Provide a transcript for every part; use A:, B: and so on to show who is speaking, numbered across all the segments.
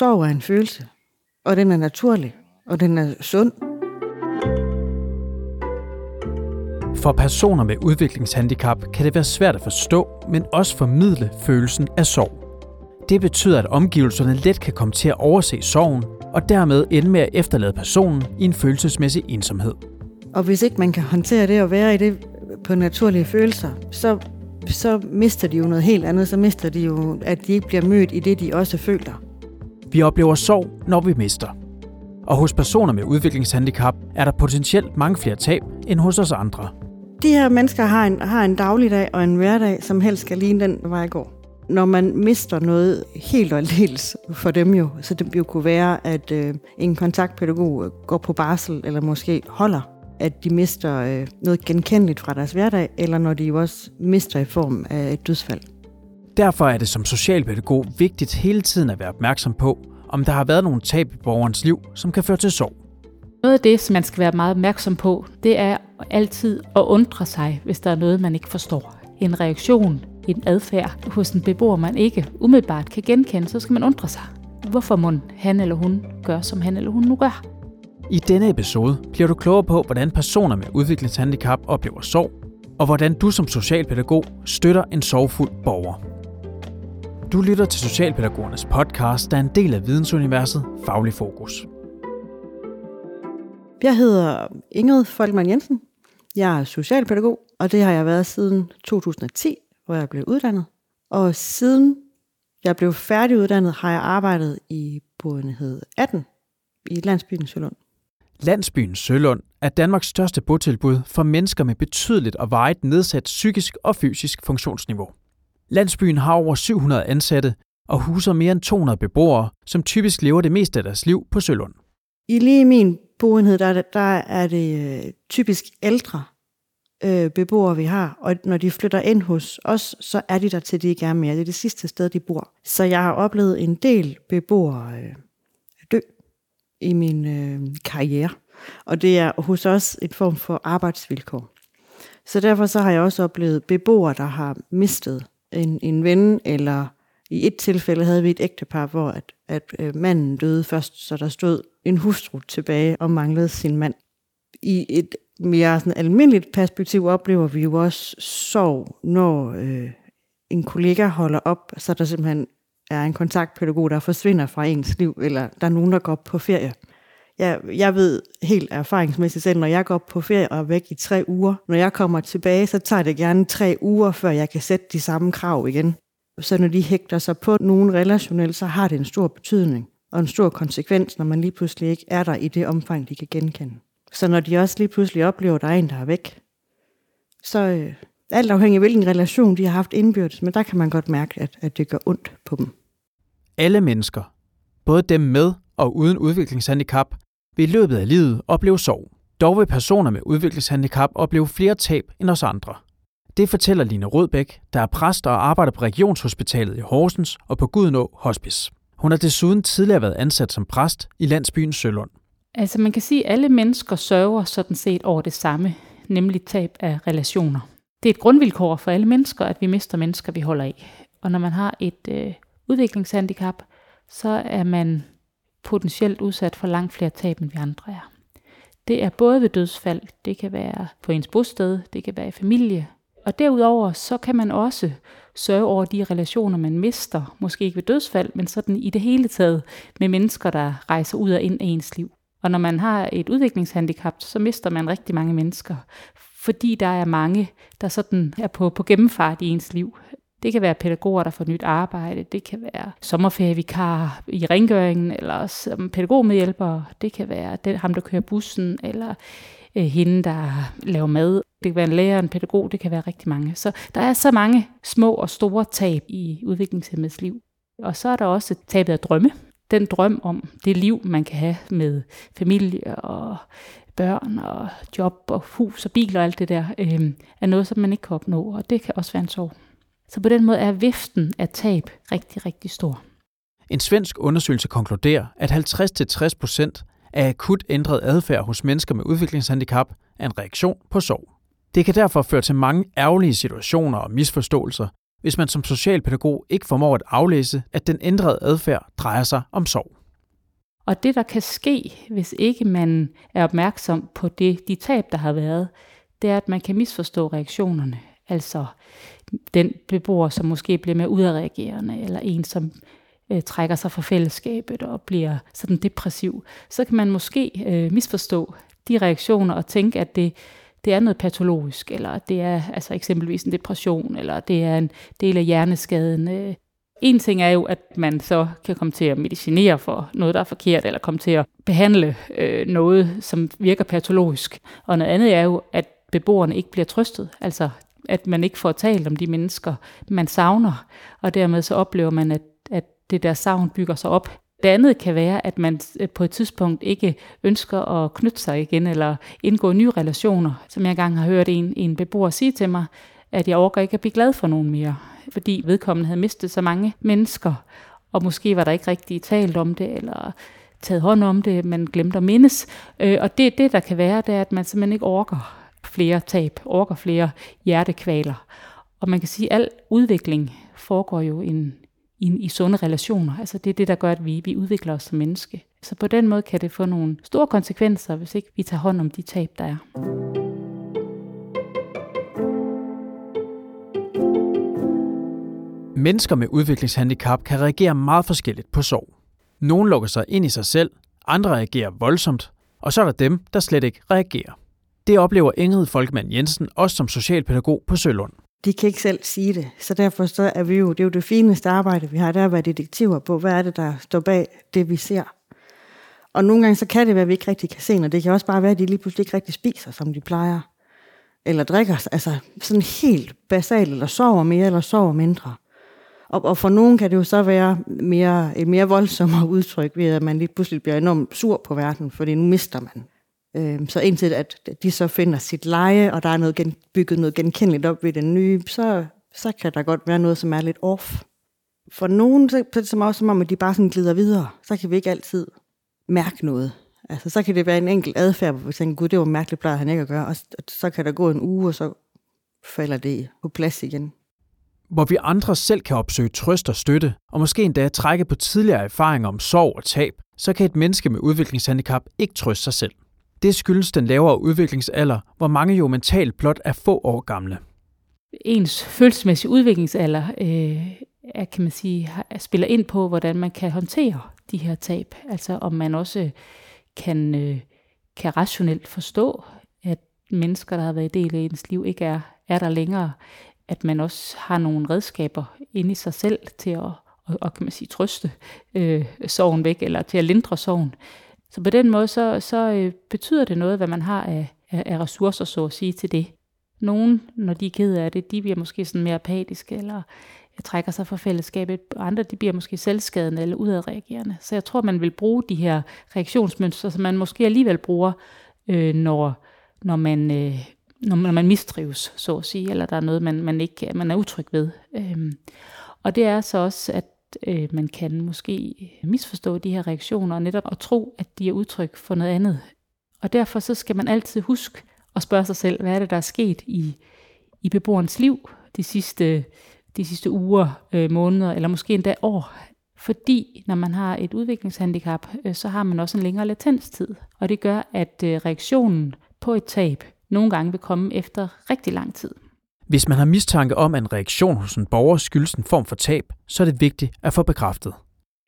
A: sorg er en følelse, og den er naturlig, og den er sund.
B: For personer med udviklingshandicap kan det være svært at forstå, men også formidle følelsen af sorg. Det betyder, at omgivelserne let kan komme til at overse sorgen, og dermed ende med at efterlade personen i en følelsesmæssig ensomhed.
A: Og hvis ikke man kan håndtere det og være i det på naturlige følelser, så, så mister de jo noget helt andet. Så mister de jo, at de ikke bliver mødt i det, de også føler.
B: Vi oplever sorg, når vi mister. Og hos personer med udviklingshandicap er der potentielt mange flere tab end hos os andre.
A: De her mennesker har en, har en dagligdag og en hverdag, som helst skal ligne den vej går. Når man mister noget helt og aldeles for dem jo, så det jo kunne være, at øh, en kontaktpædagog øh, går på barsel, eller måske holder, at de mister øh, noget genkendeligt fra deres hverdag, eller når de jo også mister i form af et dødsfald.
B: Derfor er det som socialpædagog vigtigt hele tiden at være opmærksom på, om der har været nogle tab i borgerens liv, som kan føre til sorg.
C: Noget af det, som man skal være meget opmærksom på, det er altid at undre sig, hvis der er noget, man ikke forstår. En reaktion, en adfærd hos en beboer, man ikke umiddelbart kan genkende, så skal man undre sig. Hvorfor må han eller hun gør, som han eller hun nu gør?
B: I denne episode bliver du klogere på, hvordan personer med udviklingshandicap oplever sorg, og hvordan du som socialpædagog støtter en sorgfuld borger. Du lytter til Socialpædagogernes podcast, der er en del af vidensuniverset Faglig Fokus.
A: Jeg hedder Ingrid Folkmann Jensen. Jeg er socialpædagog, og det har jeg været siden 2010, hvor jeg blev uddannet. Og siden jeg blev færdiguddannet, har jeg arbejdet i boenhed 18 i landsbyen Sølund.
B: Landsbyen Sølund er Danmarks største botilbud for mennesker med betydeligt og vejet nedsat psykisk og fysisk funktionsniveau. Landsbyen har over 700 ansatte og huser mere end 200 beboere, som typisk lever det meste af deres liv på Sølund.
A: I lige min boenhed, der, der er det øh, typisk ældre øh, beboere, vi har. Og når de flytter ind hos os, så er de der til, de ikke er mere. Det er det sidste sted, de bor. Så jeg har oplevet en del beboere øh, dø i min øh, karriere. Og det er hos os et form for arbejdsvilkår. Så derfor så har jeg også oplevet beboere, der har mistet en, en ven, eller i et tilfælde havde vi et ægtepar, hvor at, at øh, manden døde først, så der stod en hustru tilbage og manglede sin mand. I et mere sådan almindeligt perspektiv oplever vi jo også sorg, når øh, en kollega holder op, så der simpelthen er en kontaktpædagog, der forsvinder fra ens liv, eller der er nogen, der går på ferie. Jeg, jeg ved helt erfaringsmæssigt selv, når jeg går på ferie og er væk i tre uger, når jeg kommer tilbage, så tager det gerne tre uger, før jeg kan sætte de samme krav igen. Så når de hægter sig på nogen relationelt, så har det en stor betydning og en stor konsekvens, når man lige pludselig ikke er der i det omfang, de kan genkende. Så når de også lige pludselig oplever, at der er en, der er væk, så øh, alt afhængig af hvilken relation de har haft indbyrdes, men der kan man godt mærke, at, at det gør ondt på dem.
B: Alle mennesker, både dem med og uden udviklingshandicap, vil i løbet af livet opleve sorg. Dog vil personer med udviklingshandicap opleve flere tab end os andre. Det fortæller Line Rødbæk, der er præst og arbejder på Regionshospitalet i Horsens og på Gudenå Hospice. Hun har desuden tidligere været ansat som præst i landsbyen Sølund.
C: Altså man kan sige, at alle mennesker sørger sådan set over det samme, nemlig tab af relationer. Det er et grundvilkår for alle mennesker, at vi mister mennesker, vi holder af. Og når man har et øh, udviklingshandicap, så er man potentielt udsat for langt flere tab, end vi andre er. Det er både ved dødsfald, det kan være på ens bosted, det kan være i familie, og derudover så kan man også sørge over de relationer, man mister, måske ikke ved dødsfald, men sådan i det hele taget med mennesker, der rejser ud og ind af ens liv. Og når man har et udviklingshandicap, så mister man rigtig mange mennesker, fordi der er mange, der sådan er på, på gennemfart i ens liv. Det kan være pædagoger, der får nyt arbejde. Det kan være sommerferievikarer i rengøringen, eller som pædagogmedhjælpere. Det kan være den, ham, der kører bussen, eller øh, hende, der laver mad. Det kan være en lærer, en pædagog, det kan være rigtig mange. Så der er så mange små og store tab i udviklingshemmets liv. Og så er der også tabet af drømme. Den drøm om det liv, man kan have med familie og børn og job og hus og bil og alt det der, øh, er noget, som man ikke kan opnå, og det kan også være en sorg. Så på den måde er viften af tab rigtig, rigtig stor.
B: En svensk undersøgelse konkluderer, at 50-60% af akut ændret adfærd hos mennesker med udviklingshandicap er en reaktion på sorg. Det kan derfor føre til mange ærgerlige situationer og misforståelser, hvis man som socialpædagog ikke formår at aflæse, at den ændrede adfærd drejer sig om sorg.
C: Og det, der kan ske, hvis ikke man er opmærksom på det, de tab, der har været, det er, at man kan misforstå reaktionerne. Altså den beboer, som måske bliver mere udadreagerende, eller en, som øh, trækker sig fra fællesskabet og bliver sådan depressiv, så kan man måske øh, misforstå de reaktioner og tænke, at det, det er noget patologisk, eller det er altså eksempelvis en depression, eller det er en del af hjerneskaden. Øh. En ting er jo, at man så kan komme til at medicinere for noget, der er forkert, eller komme til at behandle øh, noget, som virker patologisk. Og noget andet er jo, at beboerne ikke bliver trøstet. Altså, at man ikke får talt om de mennesker, man savner, og dermed så oplever man, at, at det der savn bygger sig op. Det andet kan være, at man øh, på et tidspunkt ikke ønsker at knytte sig igen, eller indgå nye relationer. Som jeg engang har hørt en, en beboer sige til mig, at jeg overgår ikke at blive glad for nogen mere, fordi vedkommende havde mistet så mange mennesker, og måske var der ikke rigtig talt om det, eller taget hånd om det, man glemte at mindes. Øh, og det, det, der kan være, det er, at man simpelthen ikke orker flere tab, orker flere hjertekvaler. Og man kan sige, at al udvikling foregår jo en, i, i sunde relationer. Altså det er det, der gør, at vi, vi udvikler os som menneske. Så på den måde kan det få nogle store konsekvenser, hvis ikke vi tager hånd om de tab, der er.
B: Mennesker med udviklingshandicap kan reagere meget forskelligt på sorg. Nogle lukker sig ind i sig selv, andre reagerer voldsomt, og så er der dem, der slet ikke reagerer. Det oplever Ingrid Folkemand Jensen også som socialpædagog på Sølund.
A: De kan ikke selv sige det, så derfor så er vi jo, det er jo det fineste arbejde, vi har, der er at være detektiver på, hvad er det, der står bag det, vi ser. Og nogle gange så kan det være, at vi ikke rigtig kan se, og det kan også bare være, at de lige pludselig ikke rigtig spiser, som de plejer. Eller drikker, altså sådan helt basalt, eller sover mere, eller sover mindre. Og, og for nogen kan det jo så være mere, et mere voldsomt udtryk ved, at man lige pludselig bliver enormt sur på verden, fordi nu mister man Øh, så indtil at de så finder sit leje, og der er noget gen, bygget noget genkendeligt op ved den nye, så, så kan der godt være noget, som er lidt off. For nogen så er det som også som om, at de bare sådan glider videre. Så kan vi ikke altid mærke noget. Altså, så kan det være en enkelt adfærd, hvor vi tænker, gud, det var mærkeligt, plejer han ikke at gøre. Og så kan der gå en uge, og så falder det på plads igen.
B: Hvor vi andre selv kan opsøge trøst og støtte, og måske endda trække på tidligere erfaringer om sorg og tab, så kan et menneske med udviklingshandicap ikke trøste sig selv. Det skyldes den lavere udviklingsalder, hvor mange jo mentalt blot er få år gamle.
C: Ens følelsesmæssige udviklingsalder øh, er, kan man sige, spiller ind på, hvordan man kan håndtere de her tab. Altså om man også kan, øh, kan rationelt forstå, at mennesker, der har været i del af ens liv, ikke er, er der længere. At man også har nogle redskaber inde i sig selv til at og, og kan man sige, trøste øh, sorgen væk, eller til at lindre sorgen. Så på den måde, så, så øh, betyder det noget, hvad man har af, af, af ressourcer, så at sige, til det. Nogle, når de er ked af det, de bliver måske sådan mere apatiske, eller øh, trækker sig fra fællesskabet. Andre, de bliver måske selvskadende eller udadreagerende. Så jeg tror, man vil bruge de her reaktionsmønstre, som man måske alligevel bruger, øh, når, når, man, øh, når, når man mistrives, så at sige, eller der er noget, man, man ikke man er utryg ved. Øhm, og det er så også, at øh, man kan måske misforstå de her reaktioner, og netop at tro, at de er udtryk for noget andet. Og derfor så skal man altid huske at spørge sig selv, hvad er det, der er sket i, i beboerens liv de sidste, de sidste uger, øh, måneder, eller måske endda år. Fordi når man har et udviklingshandicap, øh, så har man også en længere latenstid. Og det gør, at øh, reaktionen på et tab nogle gange vil komme efter rigtig lang tid.
B: Hvis man har mistanke om, at en reaktion hos en borger skyldes en form for tab, så er det vigtigt at få bekræftet.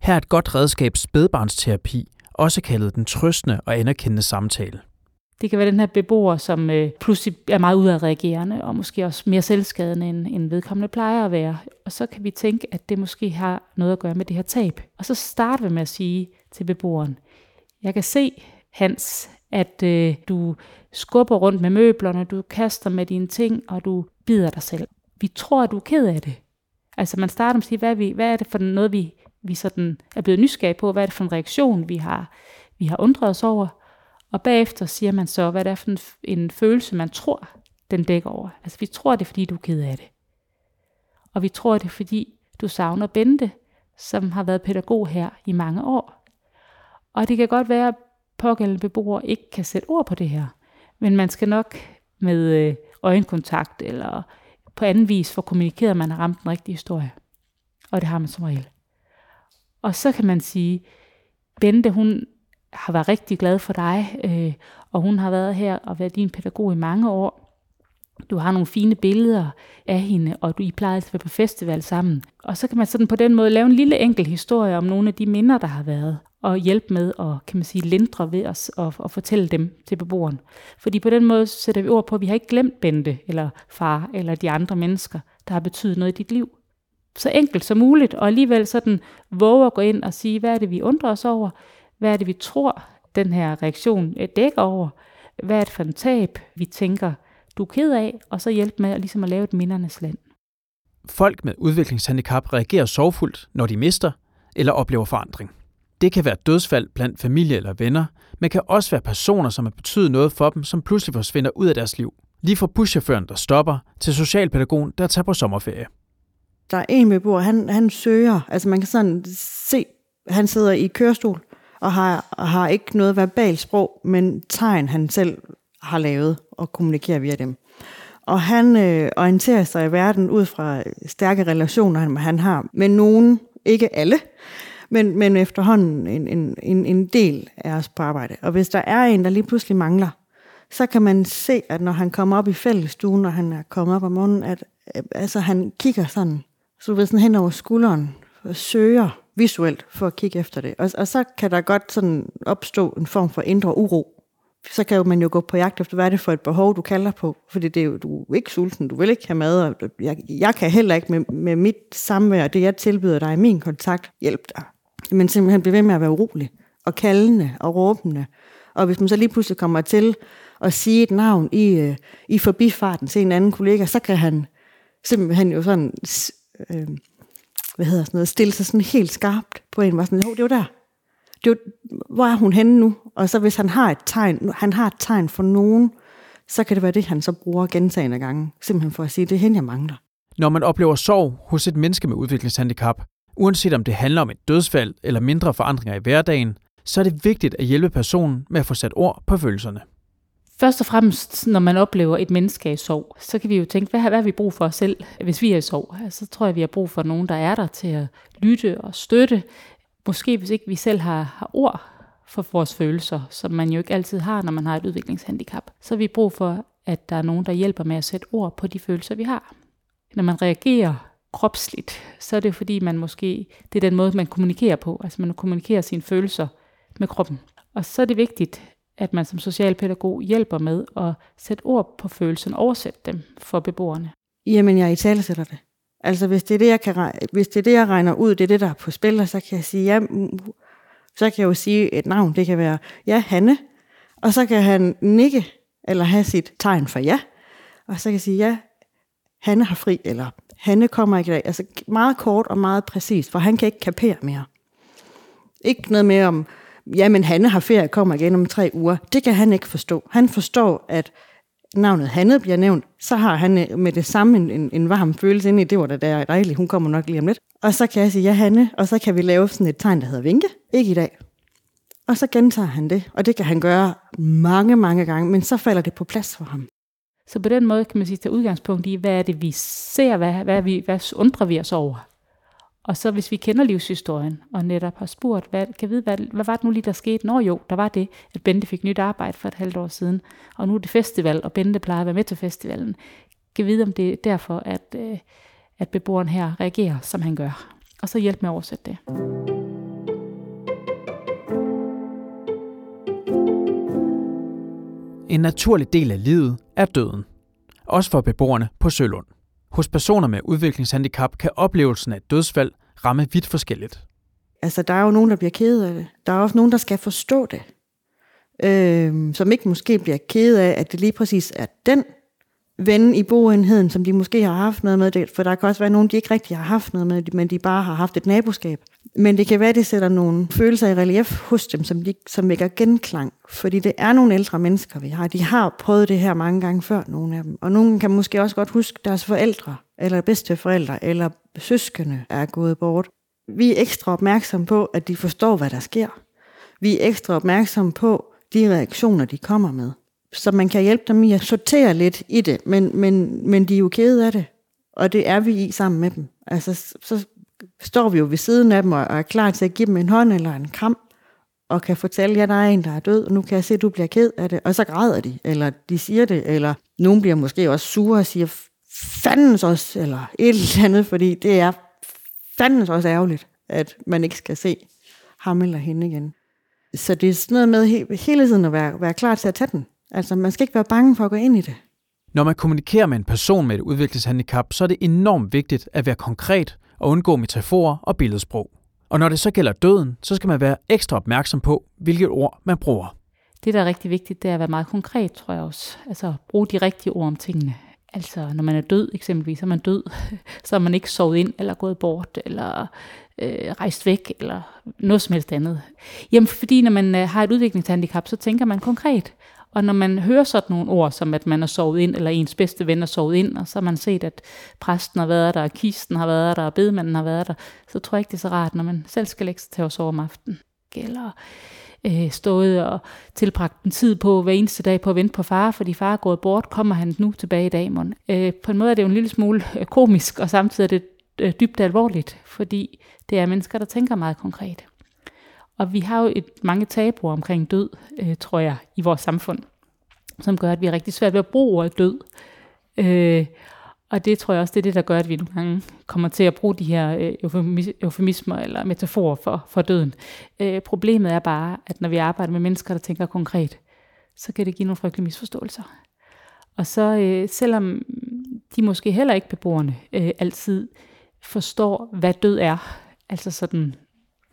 B: Her er et godt redskab spædbarnsterapi, også kaldet den trøstende og anerkendende samtale.
C: Det kan være den her beboer, som øh, pludselig er meget udadreagerende, og måske også mere selvskadende, end, end vedkommende plejer at være. Og så kan vi tænke, at det måske har noget at gøre med det her tab. Og så starter vi med at sige til beboeren, jeg kan se, Hans, at øh, du skubber rundt med møblerne, du kaster med dine ting, og du bider dig selv. Vi tror, at du er ked af det. Altså man starter med at sige, hvad er, vi, hvad er det for noget, vi, vi sådan er blevet nysgerrige på? Hvad er det for en reaktion, vi har, vi har undret os over? Og bagefter siger man så, hvad det er for en, en følelse, man tror, den dækker over. Altså vi tror, det er, fordi du er ked af det. Og vi tror, det er, fordi du savner Bente, som har været pædagog her i mange år. Og det kan godt være, at pågældende beboere ikke kan sætte ord på det her. Men man skal nok med øh, øjenkontakt eller på anden vis får kommunikeret, at man har ramt den rigtige historie. Og det har man som regel. Og så kan man sige, Bente, hun har været rigtig glad for dig, øh, og hun har været her og været din pædagog i mange år. Du har nogle fine billeder af hende, og du I plejer at være på festival sammen. Og så kan man sådan på den måde lave en lille enkel historie om nogle af de minder, der har været, og hjælpe med at kan man sige, lindre ved os og, og fortælle dem til beboeren. Fordi på den måde sætter vi ord på, at vi har ikke glemt Bente, eller far, eller de andre mennesker, der har betydet noget i dit liv. Så enkelt som muligt, og alligevel sådan våge at gå ind og sige, hvad er det, vi undrer os over? Hvad er det, vi tror, den her reaktion øh, dækker over? Hvad er det for en tab, vi tænker, du er ked af, og så hjælpe med at, ligesom at lave et mindernes land.
B: Folk med udviklingshandicap reagerer sorgfuldt, når de mister eller oplever forandring. Det kan være dødsfald blandt familie eller venner, men kan også være personer, som har betydet noget for dem, som pludselig forsvinder ud af deres liv. Lige fra buschaufføren, der stopper, til socialpædagogen, der tager på sommerferie.
A: Der er en beboer, han, han søger, altså man kan sådan se, han sidder i kørestol, og har, har ikke noget verbalt sprog, men tegn, han selv har lavet og kommunikerer via dem. Og han øh, orienterer sig i verden ud fra stærke relationer, han, han har med nogen, ikke alle, men, men efterhånden en, en, en, en del af os på arbejde. Og hvis der er en, der lige pludselig mangler, så kan man se, at når han kommer op i fællestuen, når han er kommet op om morgenen, at øh, altså, han kigger sådan, så du ved, sådan hen over skulderen, og søger visuelt for at kigge efter det. Og, og så kan der godt sådan opstå en form for indre uro så kan man jo gå på jagt efter, hvad er det for et behov, du kalder på. Fordi det er jo, du er ikke sulten, du vil ikke have mad, og jeg, jeg kan heller ikke med, med mit samvær, det jeg tilbyder dig i min kontakt, hjælpe dig. Men simpelthen bliver ved med at være urolig, og kaldende og råbende. Og hvis man så lige pludselig kommer til at sige et navn i, øh, i forbifarten til en anden kollega, så kan han simpelthen jo sådan, øh, hvad hedder sådan noget, stille sig sådan helt skarpt på en, var sådan, det var der, det var, hvor er hun henne nu? Og så hvis han har et tegn, han har et tegn for nogen, så kan det være det, han så bruger gentagende gange, simpelthen for at sige, det er hende, jeg mangler.
B: Når man oplever sorg hos et menneske med udviklingshandicap, uanset om det handler om et dødsfald eller mindre forandringer i hverdagen, så er det vigtigt at hjælpe personen med at få sat ord på følelserne.
C: Først og fremmest, når man oplever et menneske i sorg, så kan vi jo tænke, hvad, hvad har vi brug for os selv, hvis vi er i sorg? Altså, så tror jeg, vi har brug for nogen, der er der til at lytte og støtte, måske hvis ikke vi selv har, har ord for vores følelser, som man jo ikke altid har, når man har et udviklingshandicap, så har vi brug for, at der er nogen, der hjælper med at sætte ord på de følelser, vi har. Når man reagerer kropsligt, så er det fordi, man måske, det er den måde, man kommunikerer på. Altså man kommunikerer sine følelser med kroppen. Og så er det vigtigt, at man som socialpædagog hjælper med at sætte ord på følelsen, oversætte dem for beboerne.
A: Jamen, jeg i tale sætter det. Altså hvis det er det, jeg, kan, hvis det er det, jeg regner ud, det er det, der er på spil, så kan jeg sige, ja, mm, så kan jeg jo sige et navn. Det kan være, ja, Hanne. Og så kan han nikke, eller have sit tegn for ja. Og så kan jeg sige, ja, Hanne har fri, eller Hanne kommer ikke i dag. Altså meget kort og meget præcist, for han kan ikke kapere mere. Ikke noget mere om, ja, men Hanne har ferie, kommer igen om tre uger. Det kan han ikke forstå. Han forstår, at navnet Hanne bliver nævnt, så har han øh, med det samme en, en, en varm følelse ind i, det var da der dejligt, hun kommer nok lige om lidt. Og så kan jeg sige, ja Hanne, og så kan vi lave sådan et tegn, der hedder vinke, ikke i dag. Og så gentager han det, og det kan han gøre mange, mange gange, men så falder det på plads for ham.
C: Så på den måde kan man sige, tage udgangspunkt i, hvad er det, vi ser, hvad, hvad, vi, hvad undrer vi os over? Og så hvis vi kender livshistorien, og netop har spurgt, hvad, kan vide, hvad, hvad var det nu lige, der skete? Nå jo, der var det, at Bente fik nyt arbejde for et halvt år siden, og nu er det festival, og Bente plejer at være med til festivalen. Kan vide, om det er derfor, at, øh, at beboeren her reagerer, som han gør. Og så hjælp med at oversætte det.
B: En naturlig del af livet er døden. Også for beboerne på Sølund. Hos personer med udviklingshandicap kan oplevelsen af et dødsfald ramme vidt forskelligt.
A: Altså, der er jo nogen, der bliver ked af det. Der er også nogen, der skal forstå det. Øh, som ikke måske bliver ked af, at det lige præcis er den ven i boenheden, som de måske har haft noget med. For der kan også være nogen, de ikke rigtig har haft noget med, men de bare har haft et naboskab. Men det kan være, at det sætter nogle følelser i relief hos dem, som, de, som vækker genklang. Fordi det er nogle ældre mennesker, vi har. De har prøvet det her mange gange før, nogle af dem. Og nogle kan måske også godt huske deres forældre, eller bedsteforældre, eller søskende er gået bort. Vi er ekstra opmærksomme på, at de forstår, hvad der sker. Vi er ekstra opmærksomme på de reaktioner, de kommer med. Så man kan hjælpe dem i at sortere lidt i det, men, men, men de er jo kede af det. Og det er vi i sammen med dem. Altså, så står vi jo ved siden af dem og er klar til at give dem en hånd eller en kram, og kan fortælle, at der er en, der er død, og nu kan jeg se, at du bliver ked af det. Og så græder de, eller de siger det, eller nogen bliver måske også sure og siger, fandens også, eller et eller andet, fordi det er fandens også ærgerligt, at man ikke skal se ham eller hende igen. Så det er sådan noget med hele tiden at være, være klar til at tage den. Altså, man skal ikke være bange for at gå ind i det.
B: Når man kommunikerer med en person med et udviklingshandicap, så er det enormt vigtigt at være konkret og undgå metaforer og billedsprog. Og når det så gælder døden, så skal man være ekstra opmærksom på, hvilket ord man bruger.
C: Det, der er rigtig vigtigt, det er at være meget konkret, tror jeg også. Altså bruge de rigtige ord om tingene. Altså når man er død eksempelvis, så er man død, så er man ikke sovet ind eller gået bort, eller øh, rejst væk, eller noget som helst andet. Jamen fordi når man øh, har et udviklingshandicap, så tænker man konkret. Og når man hører sådan nogle ord, som at man er sovet ind, eller ens bedste ven er sovet ind, og så har man set, at præsten har været der, og kisten har været der, og bedemanden har været der, så tror jeg ikke, det er så rart, når man selv skal lægge sig til at sove om aftenen. Eller øh, stået og tilbragt en tid på hver eneste dag på at vente på far, fordi far er gået bort, kommer han nu tilbage i dag, mon. Øh, på en måde er det jo en lille smule øh, komisk, og samtidig er det øh, dybt alvorligt, fordi det er mennesker, der tænker meget konkret. Og vi har jo et, mange tabuer omkring død, øh, tror jeg, i vores samfund, som gør, at vi er rigtig svært ved at bruge ordet død. Øh, og det tror jeg også, det er det, der gør, at vi nogle gange kommer til at bruge de her øh, eufemismer eller metaforer for, for døden. Øh, problemet er bare, at når vi arbejder med mennesker, der tænker konkret, så kan det give nogle frygtelige misforståelser. Og så øh, selvom de måske heller ikke beboerne øh, altid forstår, hvad død er, altså sådan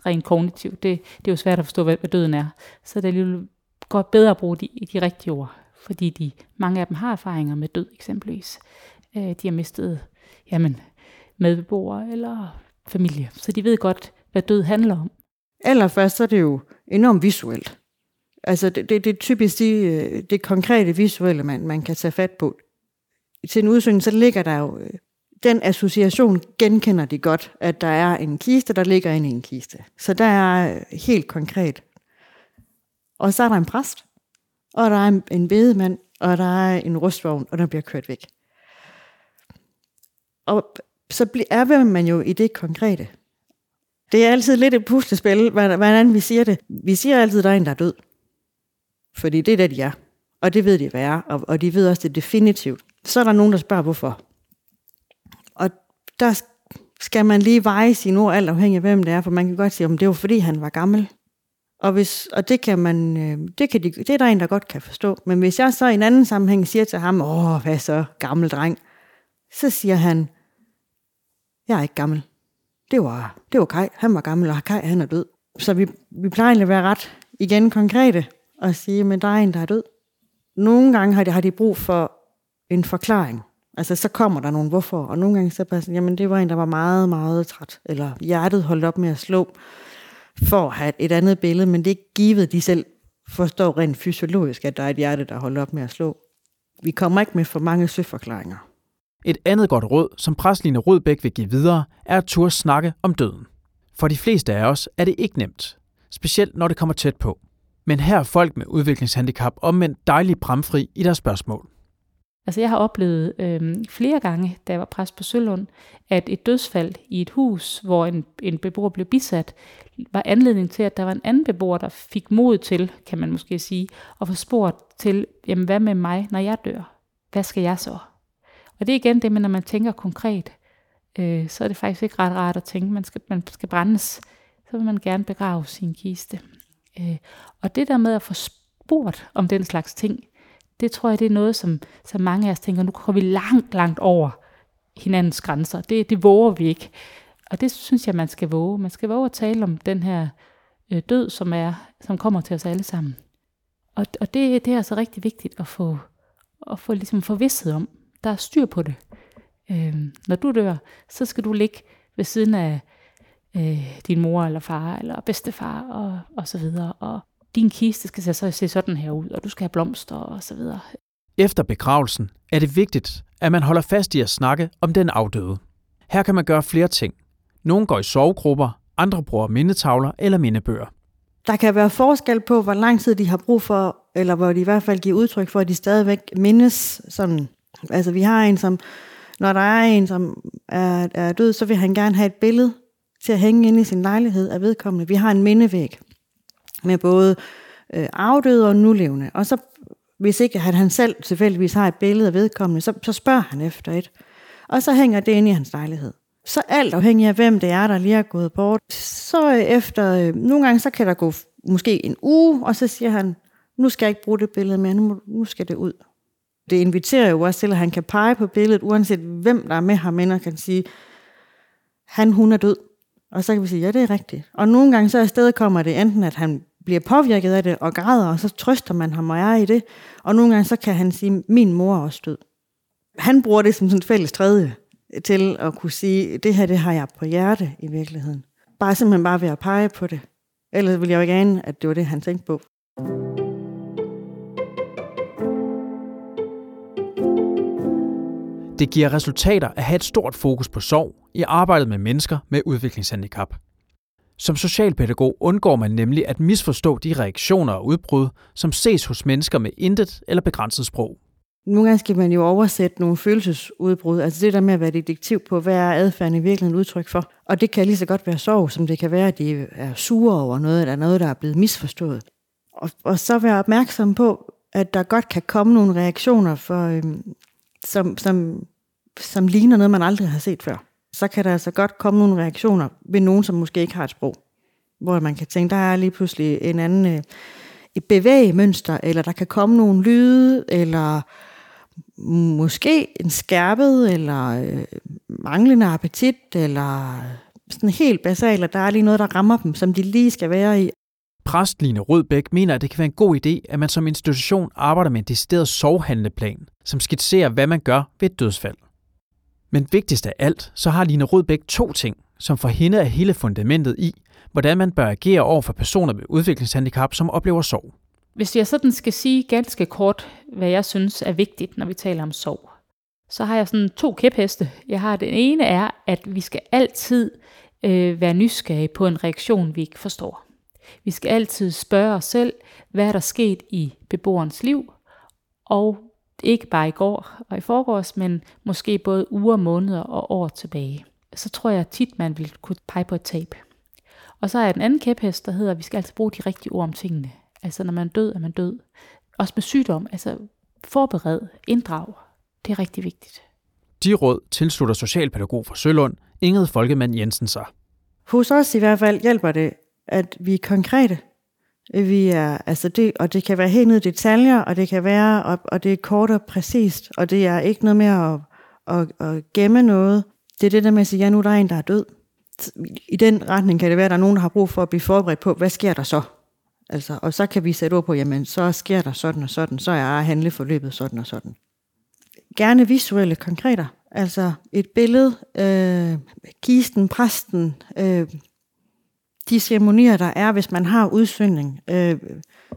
C: rent kognitivt, det, det er jo svært at forstå, hvad, hvad døden er, så det er alligevel godt bedre at bruge de, de rigtige ord, fordi de, mange af dem har erfaringer med død eksempelvis. Øh, de har mistet jamen, medbeboere eller familie, så de ved godt, hvad død handler om.
A: Allerførst så er det jo enormt visuelt. Altså det, det, det er typisk de, øh, det konkrete visuelle, man, man kan tage fat på. Til en udsøgning, så ligger der jo øh, den association genkender de godt, at der er en kiste, der ligger inde i en kiste. Så der er øh, helt konkret. Og så er der en præst, og der er en, bedemand, og der er en rustvogn, og der bliver kørt væk. Og så er man jo i det konkrete. Det er altid lidt et puslespil, hvordan vi siger det. Vi siger altid, at der er en, der er død. Fordi det er det, de er. Og det ved de, hvad er. Og, og de ved også det definitivt. Så er der nogen, der spørger, hvorfor. Der skal man lige veje sine ord, alt afhængig af hvem det er, for man kan godt sige, om det var fordi, han var gammel. Og, hvis, og det, kan man, øh, det, kan de, det er der en, der godt kan forstå. Men hvis jeg så i en anden sammenhæng siger til ham, åh, hvad så, gammel dreng, så siger han, jeg er ikke gammel. Det var, det var Kai. Han var gammel, og Kai han er død. Så vi, vi plejer egentlig at være ret igen konkrete og sige, men der er en, der er død. Nogle gange har de, har de brug for en forklaring. Altså, så kommer der nogen hvorfor, og nogle gange så bare sådan, jamen det var en, der var meget, meget træt, eller hjertet holdt op med at slå, for at have et andet billede, men det er ikke givet, de selv forstår rent fysiologisk, at der er et hjerte, der holder op med at slå. Vi kommer ikke med for mange søforklaringer.
B: Et andet godt råd, som præstline Rødbæk vil give videre, er at turde snakke om døden. For de fleste af os er det ikke nemt, specielt når det kommer tæt på. Men her er folk med udviklingshandicap omvendt dejligt bramfri i deres spørgsmål.
C: Altså jeg har oplevet øh, flere gange, da jeg var præst på Sølund, at et dødsfald i et hus, hvor en, en beboer blev bisat, var anledning til, at der var en anden beboer, der fik mod til, kan man måske sige, og få spurgt til, jamen hvad med mig, når jeg dør? Hvad skal jeg så? Og det er igen det, men når man tænker konkret, øh, så er det faktisk ikke ret rart at tænke, man skal, man skal brændes, så vil man gerne begrave sin kiste. Øh, og det der med at få spurgt om den slags ting, det tror jeg, det er noget, som, som mange af os tænker, nu kommer vi langt, langt over hinandens grænser. Det, det våger vi ikke. Og det synes jeg, man skal våge. Man skal våge at tale om den her øh, død, som er, som kommer til os alle sammen. Og, og det, det er altså rigtig vigtigt at få, at få ligesom forvisset om. Der er styr på det. Øh, når du dør, så skal du ligge ved siden af øh, din mor eller far eller bedstefar og, og så videre. Og din kiste skal så se sådan her ud, og du skal have blomster og så videre.
B: Efter begravelsen er det vigtigt, at man holder fast i at snakke om den afdøde. Her kan man gøre flere ting. Nogle går i sovegrupper, andre bruger mindetavler eller mindebøger.
A: Der kan være forskel på, hvor lang tid de har brug for, eller hvor de i hvert fald giver udtryk for, at de stadigvæk mindes sådan. Altså vi har en, som Når der er en, som er, er død, så vil han gerne have et billede til at hænge inde i sin lejlighed af vedkommende. Vi har en mindevæg med både øh, afdøde og nulevende. Og så, hvis ikke at han selv tilfældigvis har et billede af vedkommende, så, så spørger han efter et. Og så hænger det inde i hans lejlighed. Så alt afhængig af, hvem det er, der lige er gået bort. Så øh, efter, øh, nogle gange, så kan der gå måske en uge, og så siger han, nu skal jeg ikke bruge det billede mere, nu, nu skal det ud. Det inviterer jo også til, at han kan pege på billedet, uanset hvem der er med ham, og kan sige, han, hun er død. Og så kan vi sige, ja, det er rigtigt. Og nogle gange så afsted kommer det enten, at han bliver påvirket af det og græder, og så trøster man ham og er i det. Og nogle gange så kan han sige, min mor er også død. Han bruger det som sådan et fælles tredje til at kunne sige, det her det har jeg på hjerte i virkeligheden. Bare simpelthen bare ved at pege på det. Ellers ville jeg jo ikke ane, at det var det, han tænkte på.
B: Det giver resultater at have et stort fokus på sorg i arbejdet med mennesker med udviklingshandicap. Som socialpædagog undgår man nemlig at misforstå de reaktioner og udbrud, som ses hos mennesker med intet eller begrænset sprog.
A: Nogle gange skal man jo oversætte nogle følelsesudbrud, altså det der med at være detektiv på, hvad er adfærden i virkeligheden udtryk for. Og det kan lige så godt være sorg, som det kan være, at de er sure over noget, eller noget, der er blevet misforstået. Og, og så være opmærksom på, at der godt kan komme nogle reaktioner, for, øhm, som, som, som ligner noget, man aldrig har set før. Så kan der altså godt komme nogle reaktioner ved nogen, som måske ikke har et sprog. Hvor man kan tænke, der er lige pludselig en anden øh, et bevægemønster, eller der kan komme nogle lyde, eller måske en skærpet, eller øh, manglende appetit, eller sådan helt basalt, at der er lige noget, der rammer dem, som de lige skal være i.
B: Præst Line Rødbæk mener, at det kan være en god idé, at man som institution arbejder med en decideret sovhandleplan, som skitserer, hvad man gør ved et dødsfald. Men vigtigst af alt, så har Line Rødbæk to ting, som for hende er hele fundamentet i, hvordan man bør agere over for personer med udviklingshandicap, som oplever sorg.
C: Hvis jeg sådan skal sige ganske kort, hvad jeg synes er vigtigt, når vi taler om sorg, så har jeg sådan to kæpheste. Jeg har den ene er, at vi skal altid øh, være nysgerrige på en reaktion, vi ikke forstår. Vi skal altid spørge os selv, hvad er der sket i beboerens liv, og ikke bare i går og i forgårs, men måske både uger, måneder og år tilbage. Så tror jeg tit, man vil kunne pege på et tab. Og så er den anden kæphest, der hedder, at vi skal altid bruge de rigtige ord om tingene. Altså når man er død, er man død. Også med sygdom, altså forbered, inddrag. Det er rigtig vigtigt.
B: De råd tilslutter socialpædagog fra Sølund, Ingrid Folkemand Jensen sig.
A: Hos os i hvert fald hjælper det, at vi er konkrete. Vi er, altså det, og det kan være helt ned i detaljer, og det kan være, og, og det er kort og præcist, og det er ikke noget med at, at, at gemme noget. Det er det der med at sige, ja nu er der en, der er død. I den retning kan det være, at der er nogen, der har brug for at blive forberedt på, hvad sker der så? Altså, og så kan vi sætte ord på, jamen så sker der sådan og sådan, så er handleforløbet sådan og sådan. Gerne visuelle konkreter, altså et billede, øh, kisten, præsten, øh, de ceremonier, der er, hvis man har udsynning. Øh,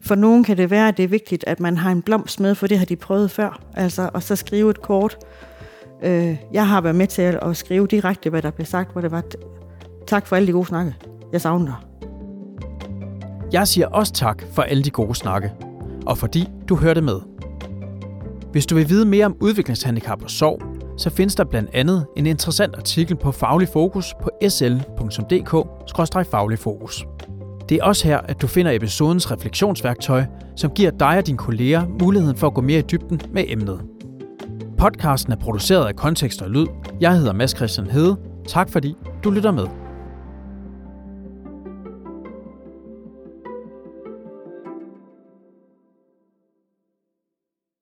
A: for nogen kan det være, at det er vigtigt, at man har en blomst med, for det har de prøvet før. Altså, og så skrive et kort. Øh, jeg har været med til at skrive direkte, hvad der blev sagt, hvor det var, tak for alle de gode snakke. Jeg savner dig.
B: Jeg siger også tak for alle de gode snakke, og fordi du hørte med. Hvis du vil vide mere om udviklingshandicap og sorg, så findes der blandt andet en interessant artikel på Faglig Fokus på sl.dk-faglig fokus. Det er også her, at du finder episodens refleksionsværktøj, som giver dig og dine kolleger muligheden for at gå mere i dybden med emnet. Podcasten er produceret af Kontekst og Lyd. Jeg hedder Mads Christian Hede. Tak fordi du lytter med.